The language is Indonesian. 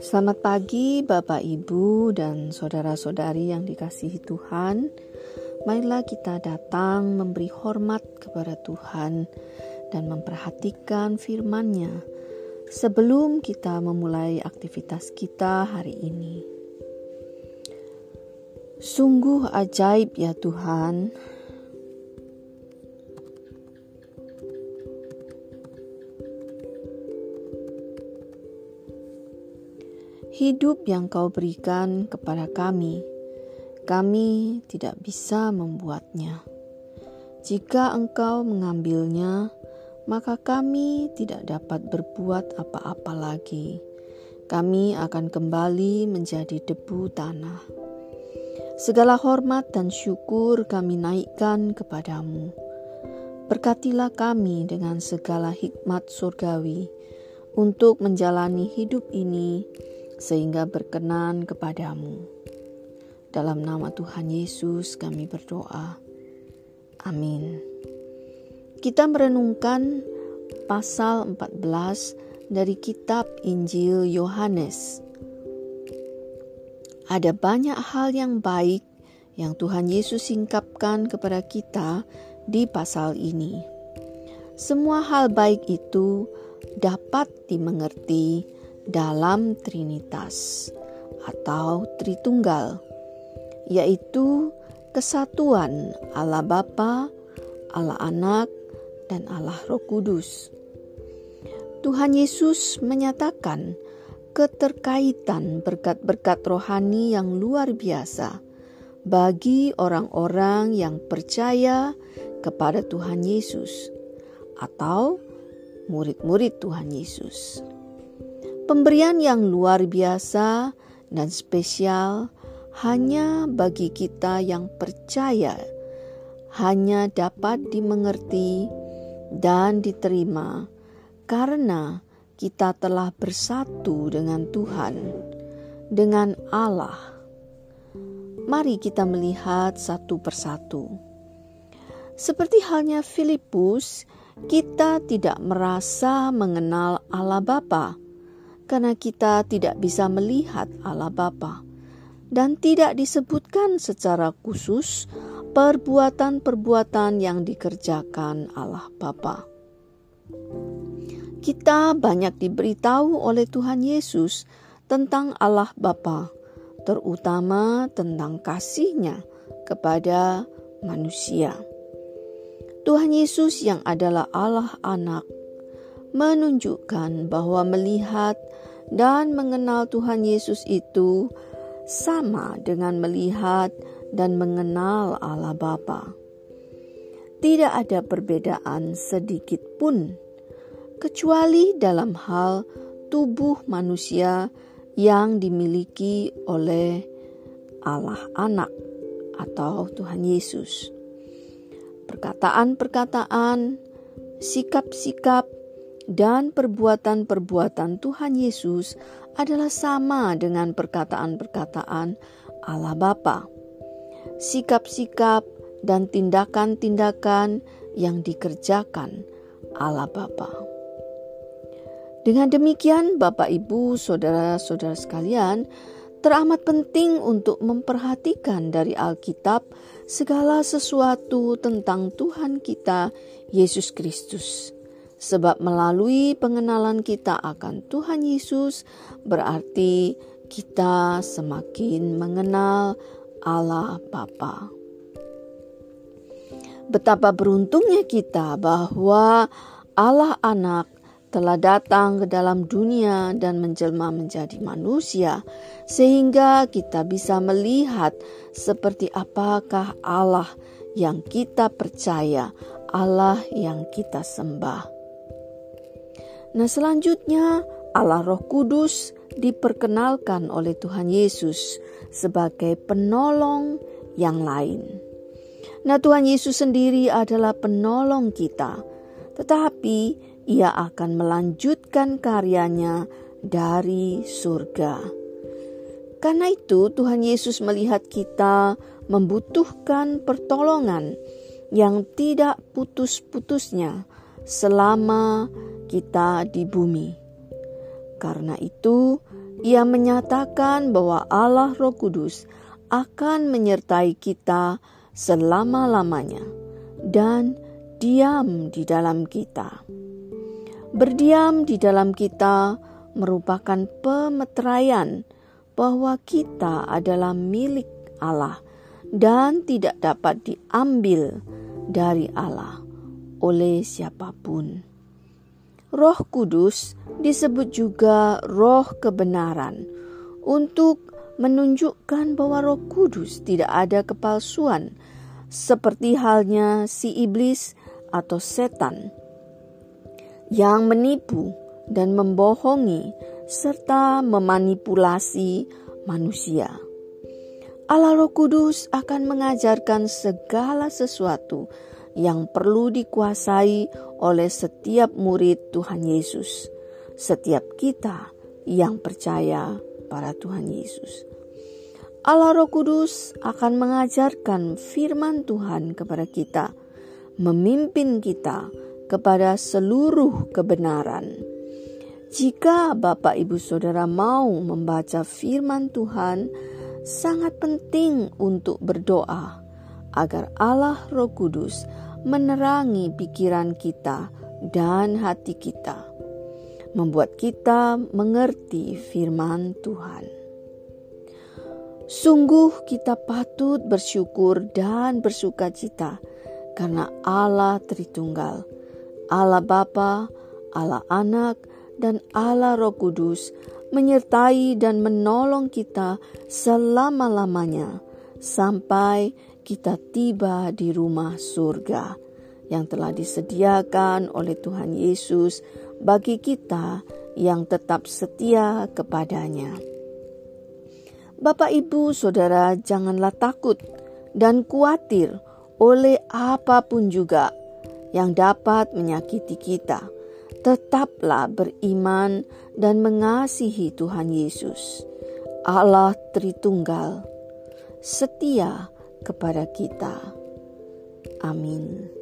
Selamat pagi, Bapak, Ibu, dan saudara-saudari yang dikasihi Tuhan. Marilah kita datang memberi hormat kepada Tuhan dan memperhatikan firman-Nya sebelum kita memulai aktivitas kita hari ini. Sungguh ajaib, ya Tuhan, hidup yang kau berikan kepada kami, kami tidak bisa membuatnya. Jika engkau mengambilnya, maka kami tidak dapat berbuat apa-apa lagi. Kami akan kembali menjadi debu tanah. Segala hormat dan syukur kami naikkan kepadamu. Berkatilah kami dengan segala hikmat surgawi untuk menjalani hidup ini sehingga berkenan kepadamu. Dalam nama Tuhan Yesus kami berdoa. Amin. Kita merenungkan pasal 14 dari kitab Injil Yohanes. Ada banyak hal yang baik yang Tuhan Yesus singkapkan kepada kita di pasal ini. Semua hal baik itu dapat dimengerti dalam Trinitas atau Tritunggal, yaitu kesatuan Allah Bapa, Allah Anak, dan Allah Roh Kudus. Tuhan Yesus menyatakan keterkaitan berkat-berkat rohani yang luar biasa bagi orang-orang yang percaya kepada Tuhan Yesus atau murid-murid Tuhan Yesus. Pemberian yang luar biasa dan spesial hanya bagi kita yang percaya, hanya dapat dimengerti dan diterima karena kita telah bersatu dengan Tuhan, dengan Allah. Mari kita melihat satu persatu. Seperti halnya Filipus, kita tidak merasa mengenal Allah Bapa karena kita tidak bisa melihat Allah Bapa dan tidak disebutkan secara khusus perbuatan-perbuatan yang dikerjakan Allah Bapa. Kita banyak diberitahu oleh Tuhan Yesus tentang Allah Bapa, terutama tentang kasihnya kepada manusia. Tuhan Yesus yang adalah Allah Anak menunjukkan bahwa melihat dan mengenal Tuhan Yesus itu sama dengan melihat dan mengenal Allah Bapa. Tidak ada perbedaan sedikit pun, kecuali dalam hal tubuh manusia yang dimiliki oleh Allah Anak atau Tuhan Yesus. Perkataan-perkataan, sikap-sikap, dan perbuatan-perbuatan Tuhan Yesus adalah sama dengan perkataan-perkataan Allah Bapa. Sikap-sikap dan tindakan-tindakan yang dikerjakan Allah Bapa. Dengan demikian, Bapak, Ibu, saudara-saudara sekalian, teramat penting untuk memperhatikan dari Alkitab segala sesuatu tentang Tuhan kita, Yesus Kristus Sebab melalui pengenalan kita akan Tuhan Yesus berarti kita semakin mengenal Allah Bapa. Betapa beruntungnya kita bahwa Allah Anak telah datang ke dalam dunia dan menjelma menjadi manusia, sehingga kita bisa melihat seperti apakah Allah yang kita percaya, Allah yang kita sembah. Nah, selanjutnya Allah Roh Kudus diperkenalkan oleh Tuhan Yesus sebagai penolong yang lain. Nah, Tuhan Yesus sendiri adalah penolong kita, tetapi Ia akan melanjutkan karyanya dari surga. Karena itu, Tuhan Yesus melihat kita membutuhkan pertolongan yang tidak putus-putusnya selama kita di bumi. Karena itu, ia menyatakan bahwa Allah Roh Kudus akan menyertai kita selama-lamanya dan diam di dalam kita. Berdiam di dalam kita merupakan pemeteraian bahwa kita adalah milik Allah dan tidak dapat diambil dari Allah oleh siapa pun. Roh Kudus disebut juga roh kebenaran untuk menunjukkan bahwa Roh Kudus tidak ada kepalsuan seperti halnya si iblis atau setan yang menipu dan membohongi serta memanipulasi manusia. Allah Roh Kudus akan mengajarkan segala sesuatu yang perlu dikuasai oleh setiap murid Tuhan Yesus, setiap kita yang percaya pada Tuhan Yesus. Allah Roh Kudus akan mengajarkan firman Tuhan kepada kita, memimpin kita kepada seluruh kebenaran. Jika Bapak, Ibu, Saudara mau membaca firman Tuhan, sangat penting untuk berdoa agar Allah Roh Kudus menerangi pikiran kita dan hati kita, membuat kita mengerti firman Tuhan. Sungguh kita patut bersyukur dan bersuka cita karena Allah Tritunggal, Allah Bapa, Allah Anak, dan Allah Roh Kudus menyertai dan menolong kita selama-lamanya sampai kita tiba di rumah surga yang telah disediakan oleh Tuhan Yesus bagi kita yang tetap setia kepadanya. Bapak, ibu, saudara, janganlah takut dan khawatir oleh apa pun juga yang dapat menyakiti kita tetaplah beriman dan mengasihi Tuhan Yesus, Allah Tritunggal, setia kepada kita. Amin.